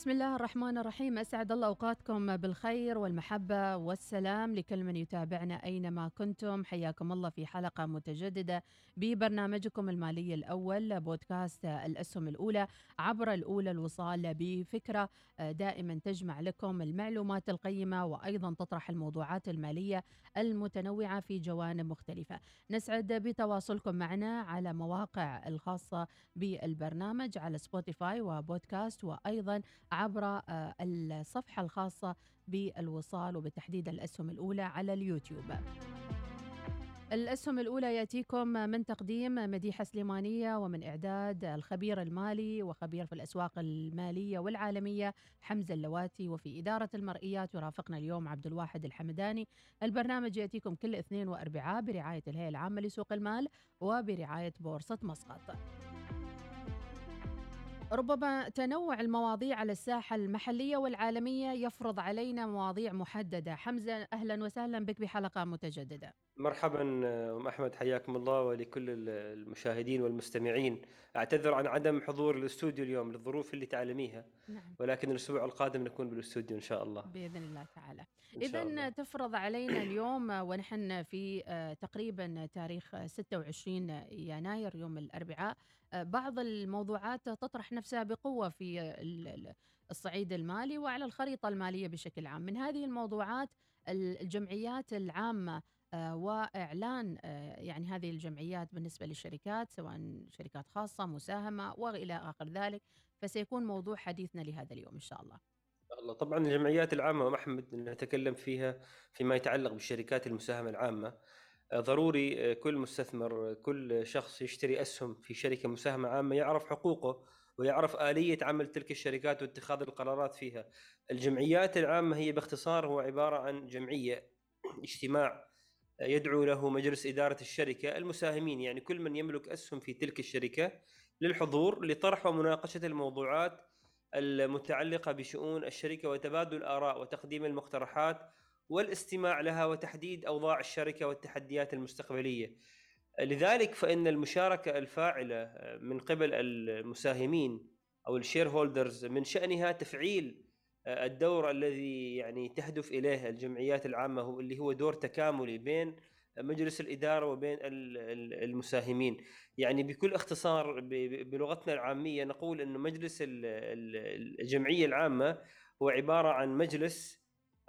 بسم الله الرحمن الرحيم. أسعد الله أوقاتكم بالخير والمحبة والسلام لكل من يتابعنا أينما كنتم. حياكم الله في حلقة متجددة ببرنامجكم المالي الأول بودكاست الأسهم الأولى عبر الأولى الوصال بفكرة دائما تجمع لكم المعلومات القيمة وأيضا تطرح الموضوعات المالية المتنوعة في جوانب مختلفة. نسعد بتواصلكم معنا على مواقع الخاصة بالبرنامج على سبوتيفاي وبودكاست وأيضا عبر آه، الصفحة الخاصة بالوصال وبتحديد الأسهم الأولى على اليوتيوب. الأسهم الأولى يأتيكم من تقديم مديحة سليمانية ومن إعداد الخبير المالي وخبير في الأسواق المالية والعالمية حمزة اللواتي وفي إدارة المرئيات يرافقنا اليوم عبد الواحد الحمداني. البرنامج يأتيكم كل اثنين وأربعاء برعاية الهيئة العامة لسوق المال وبرعاية بورصة مسقط. ربما تنوع المواضيع على الساحة المحلية والعالمية يفرض علينا مواضيع محددة. حمزة أهلا وسهلا بك بحلقة متجددة. مرحبا أم أحمد حياكم الله ولكل ال- المشاهدين والمستمعين. أعتذر عن عدم حضور الاستوديو اليوم للظروف اللي تعلميها نعم. ولكن الأسبوع القادم نكون بالاستوديو إن شاء الله. بإذن الله تعالى. إذا تفرض علينا اليوم ونحن في آه، تقريبا تاريخ آه، 26 يناير يوم الأربعاء. آه، بعض الموضوعات تطرح نفسها بقوة في ال- ال- الصعيد المالي وعلى الخريطة المالية بشكل عام. من هذه الموضوعات ال- الجمعيات العامة آه، وإعلان آه، يعني هذه الجمعيات بالنسبة للشركات سواء شركات خاصة مساهمة وإلى آخر ذلك فسيكون موضوع حديثنا لهذا اليوم إن شاء الله. الله. طبعا الجمعيات العامة أم أحمد نتكلم فيها فيما يتعلق بالشركات المساهمة العامة. آه، ضروري كل مستثمر كل شخص يشتري أسهم في شركة مساهمة عامة يعرف حقوقه ويعرف آلية عمل تلك الشركات واتخاذ القرارات فيها. الجمعيات العامة هي باختصار هو عبارة عن جمعية اجتماع يدعو له مجلس إدارة الشركة المساهمين يعني كل من يملك أسهم في تلك الشركة للحضور لطرح ومناقشة الموضوعات المتعلقة بشؤون الشركة وتبادل الآراء وتقديم المقترحات والاستماع لها وتحديد أوضاع الشركة والتحديات المستقبلية. لذلك فإن المشاركة الفاعلة من قبل المساهمين أو الشير هولدرز من شأنها تفعيل الدور الذي يعني تهدف إليه الجمعيات العامة هو اللي هو دور تكاملي بين مجلس الإدارة وبين ال- ال- المساهمين يعني بكل اختصار بلغتنا العامية نقول انه مجلس ال- ال- الجمعية العامة هو عبارة عن مجلس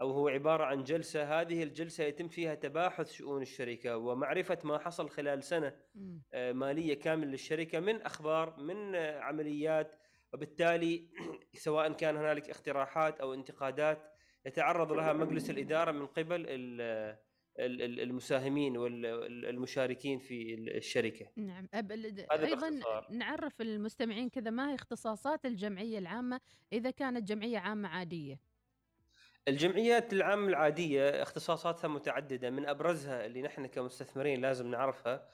أو هو عبارة عن جلسة هذه الجلسة يتم فيها تباحث شؤون الشركة ومعرفة ما حصل خلال سنة. آه، مالية كامله للشركة من أخبار من آه، عمليات وبالتالي سواء كان هنالك اقتراحات أو انتقادات يتعرض لها مجلس الإدارة من قبل ال- ال- ال- المساهمين والمشاركين في الشركة. نعم أيضا باختصار. نعرف المستمعين كذا ما هي اختصاصات الجمعية العامة إذا كانت جمعية عامة عادية الجمعيات العامة العادية اختصاصاتها متعددة من أبرزها اللي نحن كمستثمرين لازم نعرفها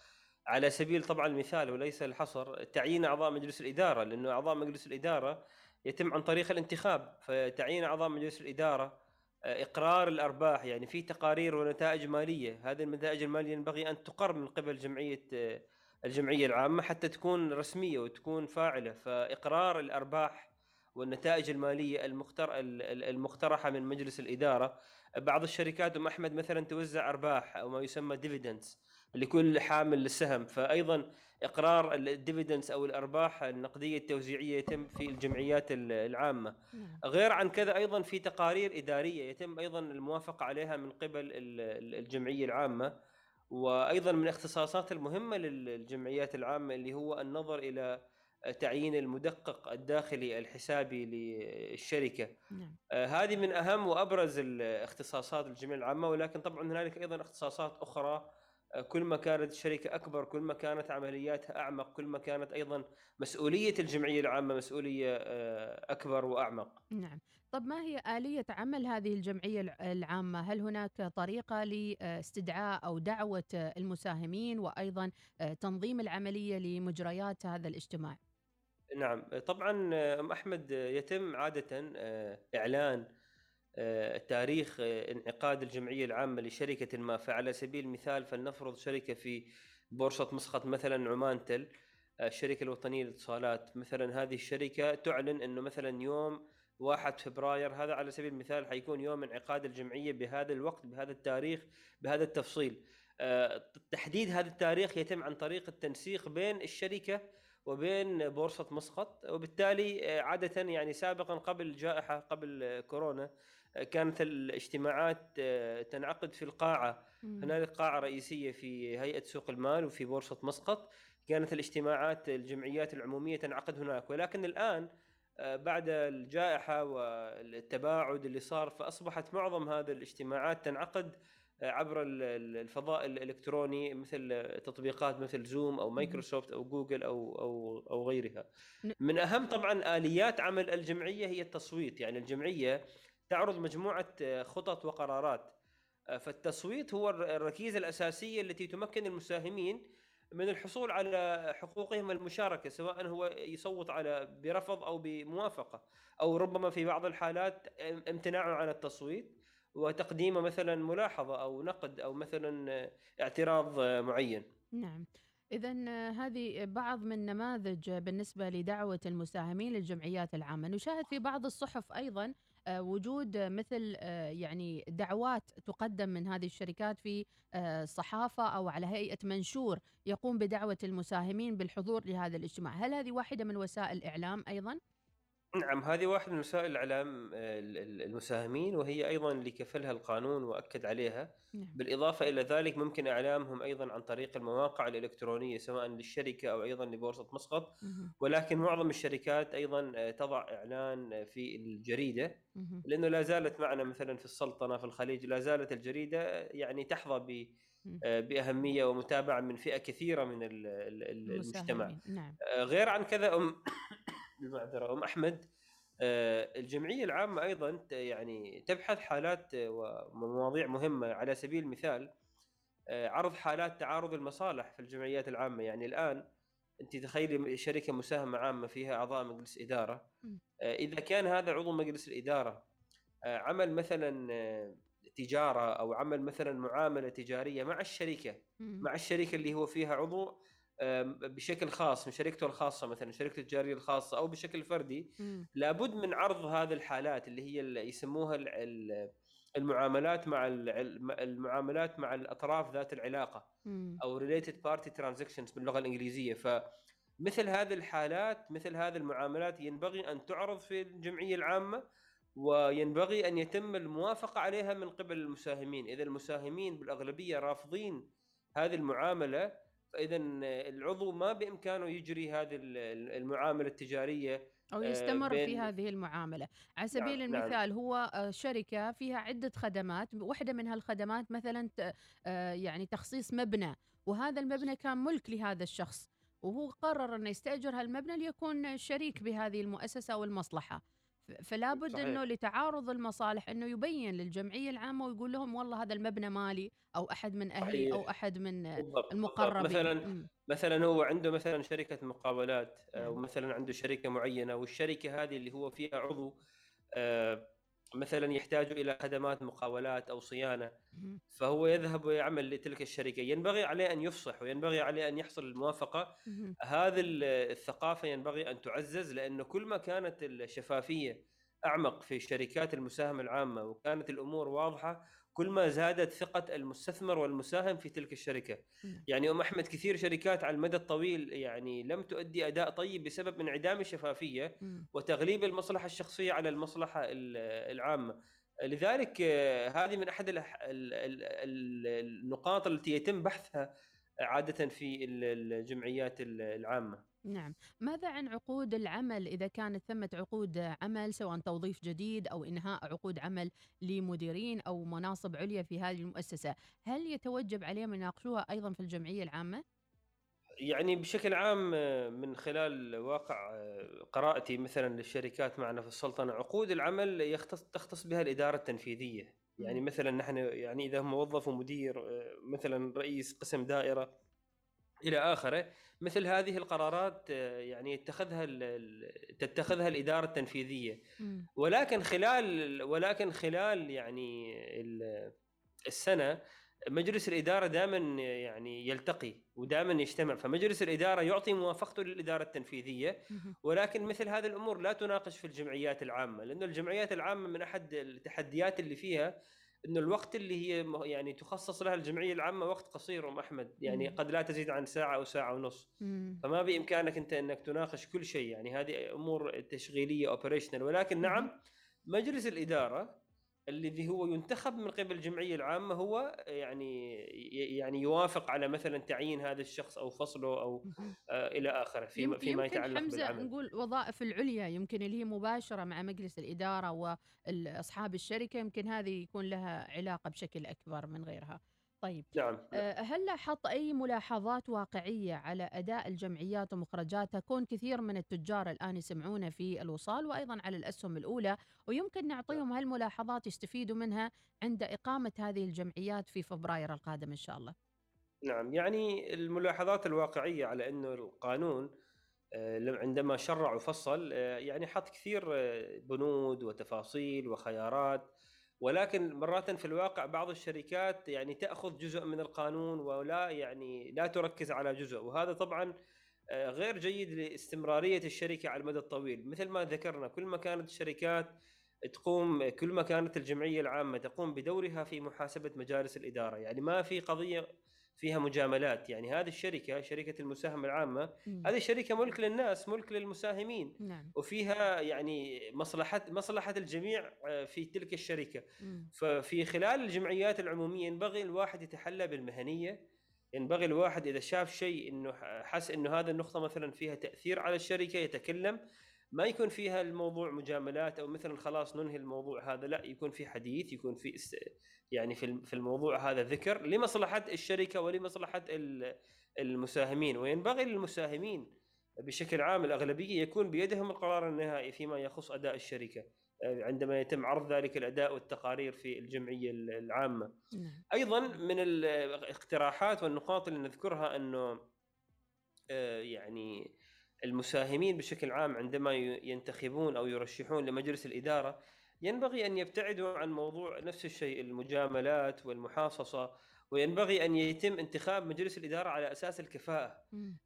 على سبيل طبعا المثال وليس الحصر تعيين أعضاء مجلس الإدارة لأنه أعضاء مجلس الإدارة يتم عن طريق الانتخاب فتعيين أعضاء مجلس الإدارة آه، إقرار الأرباح يعني في تقارير ونتائج مالية. هذه النتائج المالية ينبغي أن تقر من قبل جمعية آه، الجمعية العامة حتى تكون رسمية وتكون فاعلة. فإقرار الأرباح والنتائج المالية المختر ال- ال- المقترحة من مجلس الإدارة بعض الشركات أم أحمد مثلا توزع أرباح أو ما يسمى ديفيدنس لكل حامل للسهم. فايضا إقرار الديفيدنس أو الأرباح النقدية التوزيعية يتم في الجمعيات العامة. نعم. غير عن كذا أيضا في تقارير إدارية يتم أيضا الموافقة عليها من قبل الجمعية العامة. وأيضا من الاختصاصات المهمة للجمعيات العامة اللي هو النظر إلى تعيين المدقق الداخلي الحسابي للشركة. نعم. آه هذه من أهم وأبرز الاختصاصات الجمعيه العامة. ولكن طبعا هنالك أيضا اختصاصات أخرى آه كل ما كانت الشركة أكبر كل ما كانت عملياتها أعمق كل ما كانت أيضا مسؤولية الجمعية العامة مسؤولية آه أكبر وأعمق نعم طب ما هي آلية عمل هذه الجمعية العامة؟ هل هناك طريقة لاستدعاء أو دعوة المساهمين وأيضا تنظيم العملية لمجريات هذا الاجتماع؟ نعم طبعا أم أحمد يتم عادة إعلان تاريخ انعقاد الجمعية العامة لشركة ما فعلى سبيل المثال فلنفرض شركة في بورصة مسقط مثلا عمان تل الشركة الوطنية للاتصالات. مثلا هذه الشركة تعلن إنه مثلا يوم 1 فبراير هذا على سبيل المثال حيكون يوم انعقاد الجمعية بهذا الوقت بهذا التاريخ بهذا التفصيل. تحديد هذا التاريخ يتم عن طريق التنسيق بين الشركة وبين بورصة مسقط وبالتالي آه، عادة يعني سابقا قبل الجائحه قبل كورونا آه، كانت الاجتماعات آه، تنعقد في القاعة. هنالك قاعة رئيسية في هيئة سوق المال وفي بورصة مسقط. كانت الاجتماعات الجمعيات العمومية تنعقد هناك. ولكن الآن بعد الجائحة والتباعد اللي صار فأصبحت معظم هذه الاجتماعات تنعقد عبر الفضاء الإلكتروني مثل تطبيقات مثل زوم أو مايكروسوفت أو جوجل أو أو أو غيرها. من أهم طبعا آليات عمل الجمعية هي التصويت، يعني الجمعية تعرض مجموعة خطط وقرارات. فالتصويت هو الركيزة الأساسية التي تمكن المساهمين من الحصول على حقوقهم المشاركة سواء هو يصوت على برفض أو بموافقة أو ربما في بعض الحالات امتناعه عن التصويت وتقديم مثلا ملاحظة أو نقد أو مثلا اعتراض معين. نعم. إذا هذه بعض من نماذج بالنسبة لدعوة المساهمين للجمعيات العامة، نشاهد في بعض الصحف أيضا آه، وجود مثل آه، يعني دعوات تقدم من هذه الشركات في آه، صحافة أو على هيئة منشور يقوم بدعوة المساهمين بالحضور لهذا الاجتماع، هل هذه واحدة من وسائل الإعلام أيضا؟ نعم هذه واحدة من وسائل الإعلام آه، المساهمين وهي أيضا اللي كفلها القانون وأكد عليها. نعم. بالإضافة إلى ذلك ممكن إعلامهم أيضا عن طريق المواقع الإلكترونية سواء للشركة أو أيضا لبورصة مسقط. ولكن معظم الشركات أيضا آه، تضع إعلان في الجريدة. لأنه لا زالت معنا مثلا في السلطنة في الخليج لا زالت الجريدة يعني تحظى ب آه، بأهمية ومتابعة من فئة كثيرة من المجتمع. نعم. غير عن كذا ام بالمعذره أم أحمد آه، الجمعية العامة أيضا يعني تبحث حالات ومواضيع مهمة. على سبيل المثال آه، عرض حالات تعارض المصالح في الجمعيات العامة. يعني الآن أنت تخيلي شركة مساهمة عامة فيها أعضاء مجلس إدارة. آه، إذا كان هذا عضو مجلس الإدارة عمل مثلا تجارة أو عمل مثلا معاملة تجارية مع الشركة مع الشركة اللي هو فيها عضو بشكل خاص من شركته الخاصة مثلا شركته التجاريه الخاصة أو بشكل فردي لابد من عرض هذه الحالات اللي هي اللي يسموها المعاملات مع المعاملات مع الأطراف ذات العلاقة أو related party transactions باللغة الإنجليزية. فمثل هذه الحالات مثل هذه المعاملات ينبغي أن تعرض في الجمعية العامة وينبغي أن يتم الموافقة عليها من قبل المساهمين. إذا المساهمين بالأغلبية رافضين هذه المعاملة فاذا العضو ما بإمكانه يجري هذه المعاملة التجارية أو آه، يستمر في هذه المعاملة على نعم، سبيل نعم المثال نعم. هو آه، شركة فيها عدة خدمات واحدة من هالخدمات مثلا آه، يعني تخصيص مبنى وهذا المبنى كان ملك لهذا الشخص وهو قرر انه يستأجر هالمبنى ليكون شريك بهذه المؤسسة أو المصلحه فلا بد إنه لتعارض المصالح إنه يبين للجمعية العامة ويقول لهم والله هذا المبنى مالي أو أحد من أهلي أو أحد من بالضبط. المقربين مثلا م. مثلا هو عنده مثلا شركة مقاولات أو نعم. مثلا عنده شركة معينة والشركة هذه اللي هو فيها عضو آه مثلا يحتاج إلى خدمات مقاولات أو صيانة فهو يذهب ويعمل لتلك الشركة. ينبغي عليه أن يفصح وينبغي عليه أن يحصل الموافقة. هذه الثقافة ينبغي أن تعزز لأنه كل ما كانت الشفافية أعمق في شركات المساهمة العامة وكانت الأمور واضحة كل ما زادت ثقة المستثمر والمساهم في تلك الشركة نعم. يعني أم أحمد كثير شركات على المدى الطويل يعني لم تؤدي أداء طيب بسبب انعدام الشفافية مم. وتغليب المصلحة الشخصية على المصلحة ال- العامة لذلك آه، هذه من ال- النقاط التي يتم بحثها عادة في ال- الجمعيات ال- العامة نعم ماذا عن عقود العمل إذا كانت ثمة عقود عمل سواء توظيف جديد أو إنهاء عقود عمل لمديرين أو مناصب عليا في هذه المؤسسة هل يتوجب عليهم يناقشوها أيضا في الجمعية العامة؟ يعني بشكل عام آه، من خلال واقع آه، قراءتي مثلا للشركات معنا في السلطنة عقود العمل يختص تختص بها الإدارة التنفيذية يعني مم. مثلا نحن يعني إذا موظف ومدير آه، مثلا رئيس قسم دائرة إلى آخره مثل هذه القرارات آه، يعني يتخذها تتخذها الإدارة التنفيذية. ولكن خلال ولكن خلال يعني ال- السنة مجلس الإدارة دائما يعني يلتقي ودائما يجتمع فمجلس الإدارة يعطي موافقته للإدارة التنفيذية. ولكن مثل هذه الأمور لا تناقش في الجمعيات العامة لأنه الجمعيات العامة من أحد التحديات اللي فيها إنه الوقت اللي هي يعني تخصص لها الجمعية العامة وقت قصير أم أحمد يعني مم. قد لا تزيد عن ساعة أو ساعة ونص مم. فما بإمكانك أنت إنك تناقش كل شيء يعني هذه أمور تشغيلية اوبريشنال ولكن نعم مجلس الإدارة الذي هو ينتخب من قبل الجمعية العامة هو يعني يعني يوافق على مثلا تعيين هذا الشخص أو فصله أو. آه إلى آخره يم- فيما فيما يتعلق حمزة بالعمل نقول وظائف العليا يمكن اللي هي مباشرة مع مجلس الإدارة وأصحاب الشركة يمكن هذه يكون لها علاقة بشكل أكبر من غيرها طيب نعم. أه، هل لاحظت أي ملاحظات واقعية على أداء الجمعيات ومخرجاتها؟ كون كثير من التجار الآن يسمعون في الوصال وأيضا على الأسهم الأولى ويمكن نعطيهم هالملاحظات يستفيدوا منها عند إقامة هذه الجمعيات في فبراير القادم إن شاء الله. نعم يعني الملاحظات الواقعية على انه القانون آه، عندما شرع وفصل آه، يعني حط كثير آه، بنود وتفاصيل وخيارات ولكن مرات في الواقع بعض الشركات يعني تأخذ جزء من القانون ولا يعني لا تركز على جزء. وهذا طبعا آه، غير جيد لاستمرارية الشركة على المدى الطويل. مثل ما ذكرنا كل ما كانت الشركات تقوم كل ما كانت الجمعية العامة تقوم بدورها في محاسبة مجالس الإدارة. يعني ما في قضية فيها مجاملات. يعني هذه الشركة شركة المساهمة العامة مم. هذه شركة ملك للناس ملك للمساهمين. نعم. وفيها يعني مصلحة مصلحة الجميع آه، في تلك الشركة. مم. ففي خلال الجمعيات العمومية ينبغي الواحد يتحلى بالمهنية. ينبغي الواحد إذا شاف شيء إنه حس إنه هذا النقطة مثلا فيها تأثير على الشركة يتكلم ما يكون فيها الموضوع مجاملات أو مثلا خلاص ننهي الموضوع هذا لا يكون في حديث يكون في است... يعني في في الموضوع هذا ذكر لمصلحة الشركة ولمصلحة ال- المساهمين. وينبغي للمساهمين بشكل عام الأغلبية يكون بيدهم القرار النهائي فيما يخص أداء الشركة آه، عندما يتم عرض ذلك الأداء والتقارير في الجمعية العامة. نعم. أيضا من الاقتراحات والنقاط اللي نذكرها أنه آه، يعني المساهمين بشكل عام عندما ينتخبون أو يرشحون لمجلس الإدارة ينبغي أن يبتعدوا عن موضوع نفس الشيء المجاملات والمحاصصة وينبغي أن يتم انتخاب مجلس الإدارة على أساس الكفاءة.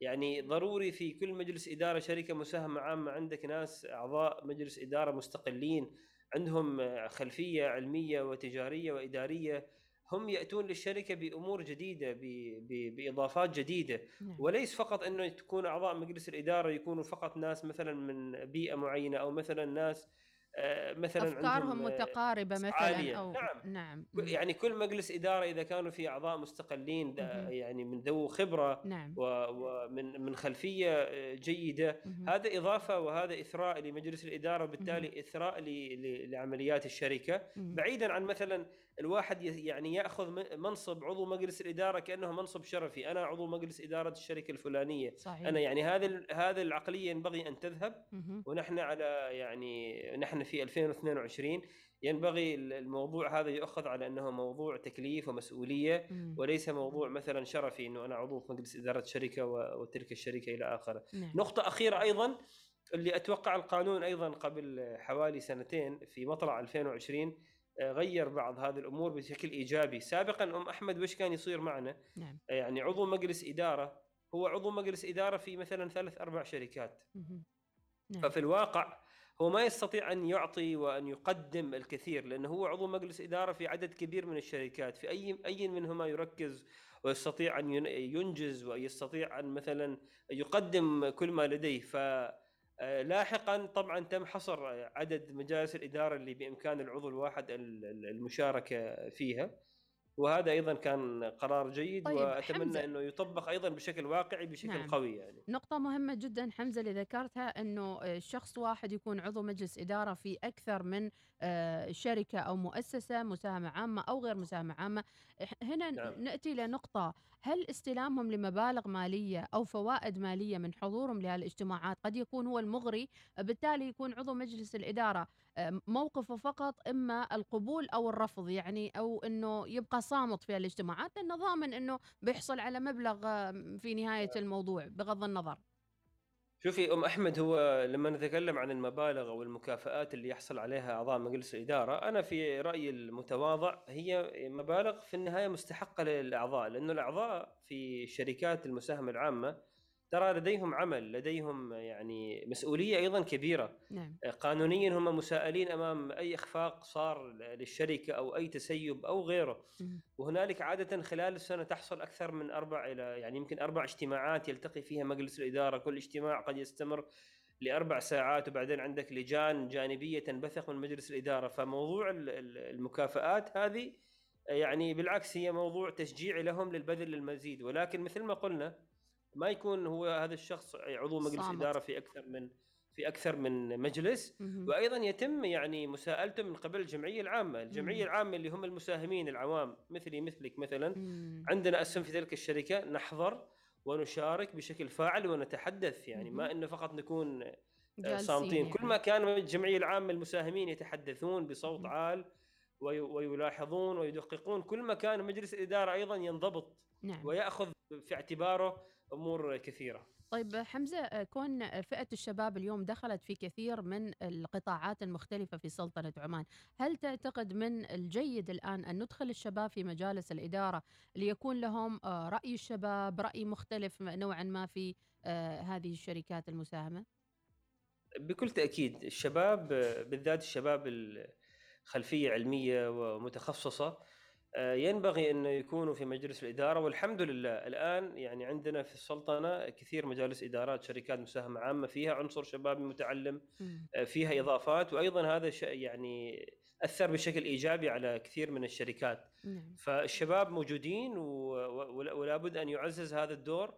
يعني ضروري في كل مجلس إدارة شركة مساهمة عامة عندك ناس أعضاء مجلس إدارة مستقلين عندهم خلفية علمية وتجارية وإدارية هم يأتون للشركة بأمور جديدة ب- ب- بإضافات جديدة نعم وليس فقط إنه تكون أعضاء مجلس الإدارة يكونوا فقط ناس مثلا من بيئة معينة أو مثلا ناس آه، مثلا أفكارهم عندهم، آه، متقاربة مثلا عالية. أو نعم. نعم يعني كل مجلس إدارة إذا كانوا في أعضاء مستقلين. يعني من ذو خبرة نعم ومن من خلفية آه، جيدة مهم. هذا إضافة وهذا إثراء لمجلس الإدارة وبالتالي إثراء ل- ل- لعمليات الشركة مم. بعيدا عن مثلا الواحد يعني يأخذ منصب عضو مجلس الاداره كأنه منصب شرفي أنا عضو مجلس إدارة الشركة الفلانية صحيح أنا يعني هذا هذا العقلية ينبغي أن تذهب مهم. ونحن على يعني نحن في 2022 ينبغي ال- الموضوع هذا يؤخذ على أنه موضوع تكليف ومسؤولية مم. وليس موضوع مثلا شرفي إنه أنا عضو في مجلس إدارة شركة وتلك الشركة إلى آخره. نعم. نقطة أخيرة أيضا اللي أتوقع القانون أيضا قبل حوالي سنتين في مطلع 2020 آه، غير بعض هذه الأمور بشكل إيجابي، سابقا أم أحمد وش كان يصير معنا؟ نعم. يعني عضو مجلس إدارة هو عضو مجلس إدارة في مثلا ثلاث أربع شركات. نعم. ففي الواقع هو ما يستطيع أن يعطي وأن يقدم الكثير لأنه هو عضو مجلس إدارة في عدد كبير من الشركات. في اي أي منهما يركز ويستطيع أن ينجز ويستطيع أن مثلا يقدم كل ما لديه. ف لاحقا طبعا تم حصر عدد مجالس الإدارة اللي بإمكان العضو الواحد المشاركة فيها. وهذا أيضا كان قرار جيد طيب وأتمنى حمزة. إنه يطبق أيضا بشكل واقعي بشكل نعم. قوي يعني نقطة مهمة جدا حمزة اللي ذكرتها إنه شخص واحد يكون عضو مجلس إدارة في أكثر من آه، شركة أو مؤسسة مساهمة عامة أو غير مساهمة عامة هنا نعم. نأتي لنقطه هل استلامهم لمبالغ مالية أو فوائد مالية من حضورهم لهالاجتماعات قد يكون هو المغري بالتالي يكون عضو مجلس الإدارة موقفه فقط إما القبول أو الرفض يعني أو إنه يبقى صامت في الاجتماعات لأنه ضامن إنه بيحصل على مبلغ في نهاية الموضوع بغض النظر. شوفي أم أحمد هو لما نتكلم عن المبالغ أو المكافآت اللي يحصل عليها أعضاء مجلس الإدارة أنا في رأيي المتواضع هي مبالغ في النهاية مستحقة للأعضاء لأنه الأعضاء في شركات المساهمة العامة ترى لديهم عمل لديهم يعني مسؤولية أيضا كبيرة. نعم. قانونيا هم مسائلين أمام أي إخفاق صار للشركة أو أي تسيب أو غيره. وهنالك عادة خلال السنة تحصل أكثر من أربع إلى يعني يمكن أربع اجتماعات يلتقي فيها مجلس الإدارة. كل اجتماع قد يستمر لأربع ساعات وبعدين عندك لجان جانبية تنبثق من مجلس الإدارة. فموضوع المكافآت هذه يعني بالعكس هي موضوع تشجيعي لهم للبذل للمزيد ولكن مثل ما قلنا ما يكون هو هذا الشخص عضو مجلس صامت. إدارة في أكثر من في أكثر من مجلس مم. وأيضا يتم يعني مساءلته من قبل الجمعية العامة، الجمعية مم. العامة اللي هم المساهمين العوام مثلي مثلك مثلا مم. عندنا أسهم في تلك الشركة نحضر ونشارك بشكل فاعل ونتحدث يعني مم. ما إنه فقط نكون آه، صامتين يعني. كل ما كان الجمعية العامة المساهمين يتحدثون بصوت مم. عال ويلاحظون ويدققون كل ما كان مجلس الاداره أيضا ينضبط نعم. ويأخذ في اعتباره أمور كثيرة طيب حمزة كون فئة الشباب اليوم دخلت في كثير من القطاعات المختلفة في سلطنة عمان، هل تعتقد من الجيد الآن أن ندخل الشباب في مجالس الإدارة ليكون لهم آه، رأي الشباب، رأي مختلف نوعا ما في آه، هذه الشركات المساهمة؟ بكل تأكيد الشباب بالذات الشباب الخلفيه علمية ومتخصصة ينبغي انه يكونوا في مجلس الإدارة والحمد لله. الآن يعني عندنا في السلطنة كثير مجالس إدارات شركات مساهمة عامة فيها عنصر شبابي متعلم آه، فيها إضافات وأيضا هذا يعني أثر بشكل إيجابي على كثير من الشركات. نعم. فالشباب موجودين ولا بد أن يعزز هذا الدور.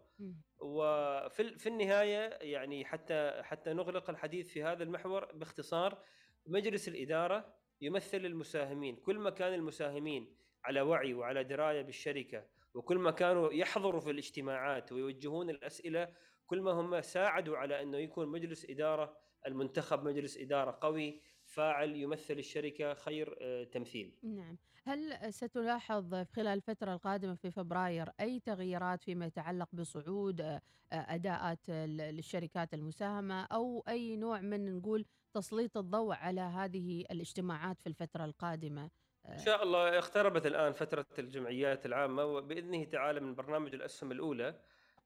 وفي في النهاية يعني حتى حتى نغلق الحديث في هذا المحور باختصار مجلس الإدارة يمثل المساهمين. كل ما كان المساهمين على وعي وعلى دراية بالشركة وكل ما كانوا يحضروا في الاجتماعات ويوجهون الأسئلة كل ما هم ساعدوا على أنه يكون مجلس إدارة المنتخب مجلس إدارة قوي فاعل يمثل الشركة خير آه، تمثيل. نعم، هل ستلاحظ خلال الفترة القادمة في فبراير أي تغييرات فيما يتعلق بصعود آه، أداءات للشركات المساهمة أو أي نوع من نقول تسليط الضوء على هذه الاجتماعات في الفترة القادمة؟ إن شاء الله اقتربت الآن فترة الجمعيات العامة وبإذنه تعالى من برنامج الأسهم الأولى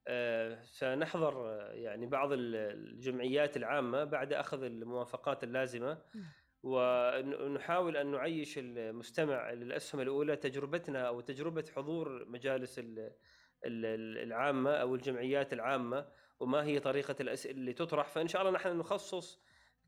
آه، سنحضر آه، يعني بعض الجمعيات العامة بعد أخذ الموافقات اللازمة ونحاول أن نعيش المستمع للأسهم الأولى تجربتنا أو تجربة حضور مجالس العامة أو الجمعيات العامة وما هي طريقة الاسئله اللي تطرح فإن شاء الله نحن نخصص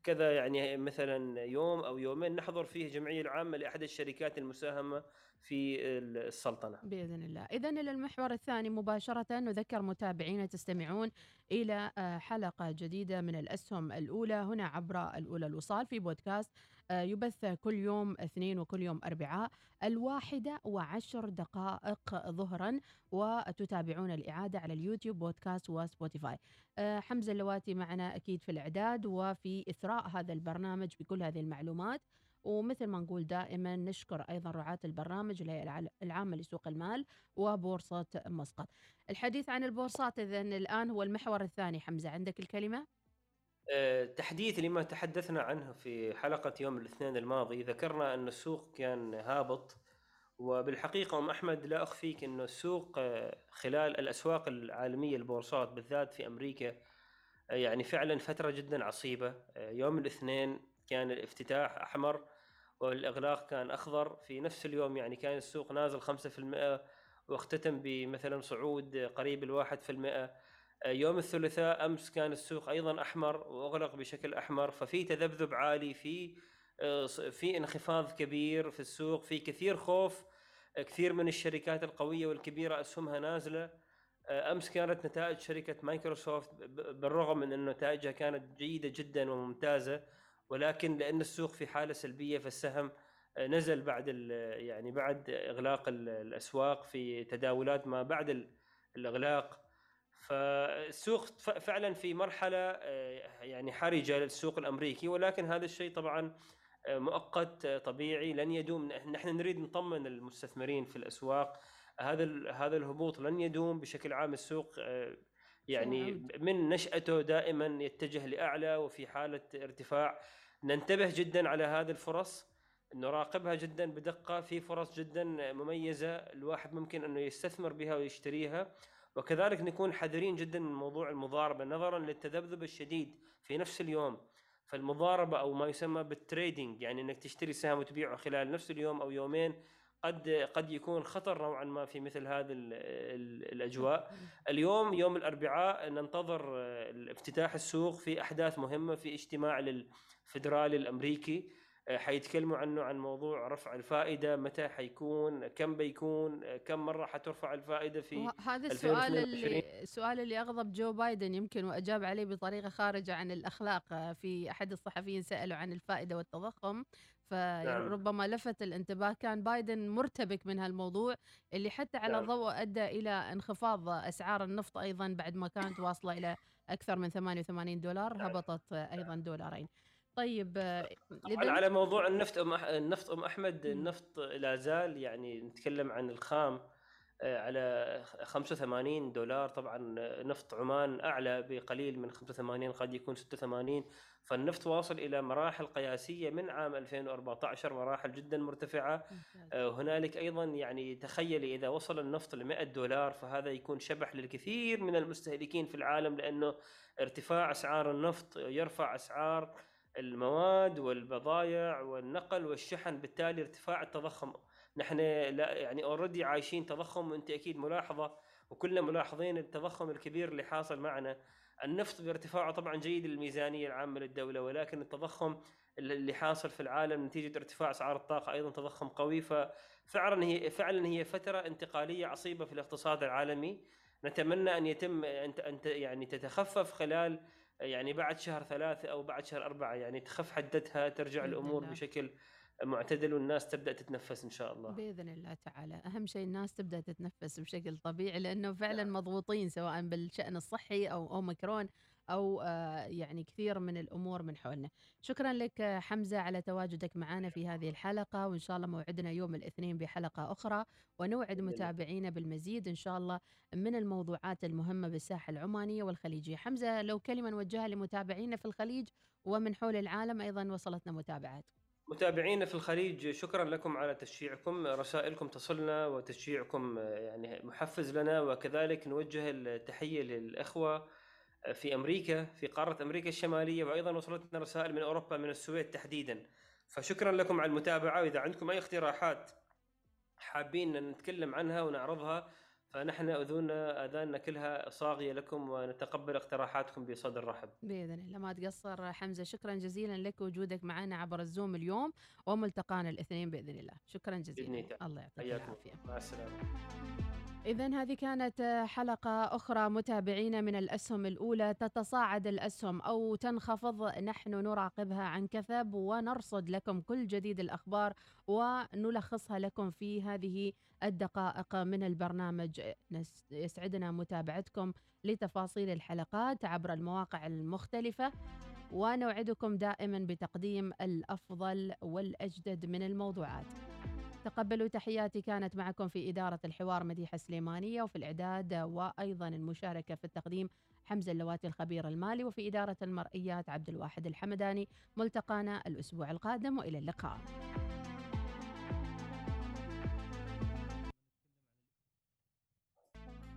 كذا يعني مثلا يوم أو يومين نحضر فيه جمعية العامة لأحد الشركات المساهمة في السلطنة. بإذن الله، اذا إلى المحور الثاني مباشرة نذكر متابعينا تستمعون إلى آه، حلقة جديدة من الأسهم الأولى هنا عبر الأولى الوصال في بودكاست يبث كل يوم اثنين وكل يوم أربعاء الواحده وعشر دقائق ظهرا وتتابعون الإعادة على اليوتيوب بودكاست وسبوتيفاي. آه، حمزة اللواتي معنا أكيد في الإعداد وفي إثراء هذا البرنامج بكل هذه المعلومات. ومثل ما نقول دائما نشكر أيضا رعاة البرنامج الهيئه العامة لسوق المال وبورصة مسقط. الحديث عن البورصات اذا الآن هو المحور الثاني حمزة عندك الكلمة؟ تحديث لما تحدثنا عنه في حلقة يوم الاثنين الماضي. ذكرنا أن السوق كان هابط وبالحقيقة أم أحمد لا أخفيك انه السوق آه، خلال الأسواق العالمية البورصات بالذات في أمريكا آه، يعني فعلا فترة جدا عصيبة. آه، يوم الاثنين كان الافتتاح أحمر والإغلاق كان أخضر. في نفس اليوم يعني كان السوق نازل 5% واختتم بمثلا صعود قريب الواحد في المئة. يوم الثلاثاء أمس كان السوق أيضا أحمر وأغلق بشكل أحمر ففي تذبذب عالي في في انخفاض كبير في السوق في كثير خوف كثير من الشركات القوية والكبيرة أسهمها نازلة. أمس كانت نتائج شركة مايكروسوفت بالرغم من أن نتائجها كانت جيدة جدا وممتازة ولكن لأن السوق في حالة سلبية فالسهم نزل بعد يعني بعد إغلاق الأسواق في تداولات ما بعد الإغلاق. فالسوق فعلا في مرحلة يعني حرجة للسوق الأمريكي ولكن هذا الشيء طبعا مؤقت طبيعي لن يدوم نحن نريد نطمن المستثمرين في الأسواق. هذا هذا الهبوط لن يدوم بشكل عام السوق يعني من نشأته دائما يتجه لأعلى وفي حالة ارتفاع. ننتبه جدا على هذه الفرص نراقبها جدا بدقة. في فرص جدا مميزة الواحد ممكن أنه يستثمر بها ويشتريها. وكذلك نكون حذرين جدا من موضوع المضاربة نظرا للتذبذب الشديد في نفس اليوم. فالمضاربة أو ما يسمى بالتريدينج يعني أنك تشتري سهم وتبيعه خلال نفس اليوم أو يومين قد قد يكون خطر نوعا ما في مثل هذه الأجواء. اليوم يوم الأربعاء ننتظر افتتاح السوق في أحداث مهمة في اجتماع للفدرالي الأمريكي. حيتكلموا عنه عن موضوع رفع الفائدة متى حيكون كم بيكون كم مرة حترفع الفائدة في هذا السؤال اللي السؤال اللي أغضب جو بايدن يمكن وأجاب عليه بطريقة خارجة عن الأخلاق في أحد الصحفيين سألوا عن الفائدة والتضخم فربما لفت الانتباه كان بايدن مرتبك من هالموضوع اللي حتى على نعم. ضوء أدى إلى انخفاض أسعار النفط أيضا بعد ما كانت واصلة إلى أكثر من 88 دولار نعم. هبطت أيضا دولارين طيب على موضوع النفط أم النفط أم أحمد النفط لا زال يعني نتكلم عن الخام على 85 دولار. طبعا نفط عمان أعلى بقليل من 85 قد يكون 86 فالنفط واصل إلى مراحل قياسية من عام 2014 مراحل جدا مرتفعة. هنالك أيضا يعني تخيلي إذا وصل النفط ل 100 دولار فهذا يكون شبح للكثير من المستهلكين في العالم لأنه ارتفاع أسعار النفط يرفع أسعار المواد والبضائع والنقل والشحن بالتالي ارتفاع التضخم. نحن لا يعني اوريدي عايشين تضخم وأنت أكيد ملاحظة وكلنا ملاحظين التضخم الكبير اللي حاصل معنا. النفط بارتفاعه طبعا جيد للميزانية العامة للدولة ولكن التضخم اللي حاصل في العالم نتيجة ارتفاع أسعار الطاقة أيضا تضخم قوي. ففعلا هي فعلا هي فترة انتقالية عصيبة في الاقتصاد العالمي. نتمنى أن يتم أن يعني تتخفف خلال يعني بعد شهر ثلاثة أو بعد شهر أربعة يعني تخف حدتها ترجع الأمور بشكل معتدل والناس تبدأ تتنفس إن شاء الله. بإذن الله تعالى. أهم شيء الناس تبدأ تتنفس بشكل طبيعي لأنه فعلا نعم. مضغوطين سواء بالشأن الصحي أو أوميكرون. أو آه، يعني كثير من الأمور من حولنا. شكرا لك حمزة على تواجدك معنا في هذه الحلقة وإن شاء الله موعدنا يوم الاثنين بحلقة أخرى ونوعد متابعينا بالمزيد إن شاء الله من الموضوعات المهمة بالساحة العمانية والخليجيه حمزة لو كلمة نوجهها لمتابعينا في الخليج ومن حول العالم أيضا وصلتنا متابعات. متابعينا في الخليج شكرا لكم على تشجيعكم. رسائلكم تصلنا وتشجيعكم يعني محفز لنا وكذلك نوجه التحية للأخوة في أمريكا في قارة أمريكا الشمالية وأيضا وصلتنا رسائل من أوروبا من السويد تحديدا فشكرا لكم على المتابعة وإذا عندكم أي اقتراحات حابين نتكلم عنها ونعرضها فنحن اذوننا آذاننا كلها صاغية لكم ونتقبل اقتراحاتكم بصدر رحب. بإذن الله ما تقصر حمزة شكرا جزيلا لك وجودك معنا عبر الزوم اليوم وملتقانا الاثنين بإذن الله، شكرا جزيلا. الله يعطيك العافية. مع السلامة. إذا هذه كانت حلقة أخرى متابعينا من الأسهم الأولى تتصاعد الأسهم أو تنخفض. نحن نراقبها عن كثب ونرصد لكم كل جديد الأخبار ونلخصها لكم في هذه الدقائق من البرنامج. يسعدنا متابعتكم لتفاصيل الحلقات عبر المواقع المختلفة. ونوعدكم دائما بتقديم الأفضل والأجدد من الموضوعات. تقبلوا تحياتي. كانت معكم في إدارة الحوار مديحة سليمانية وفي الإعداد وأيضا المشاركة في التقديم حمزة اللواتي الخبير المالي وفي إدارة المرئيات عبد الواحد الحمداني. ملتقانا الأسبوع القادم وإلى اللقاء.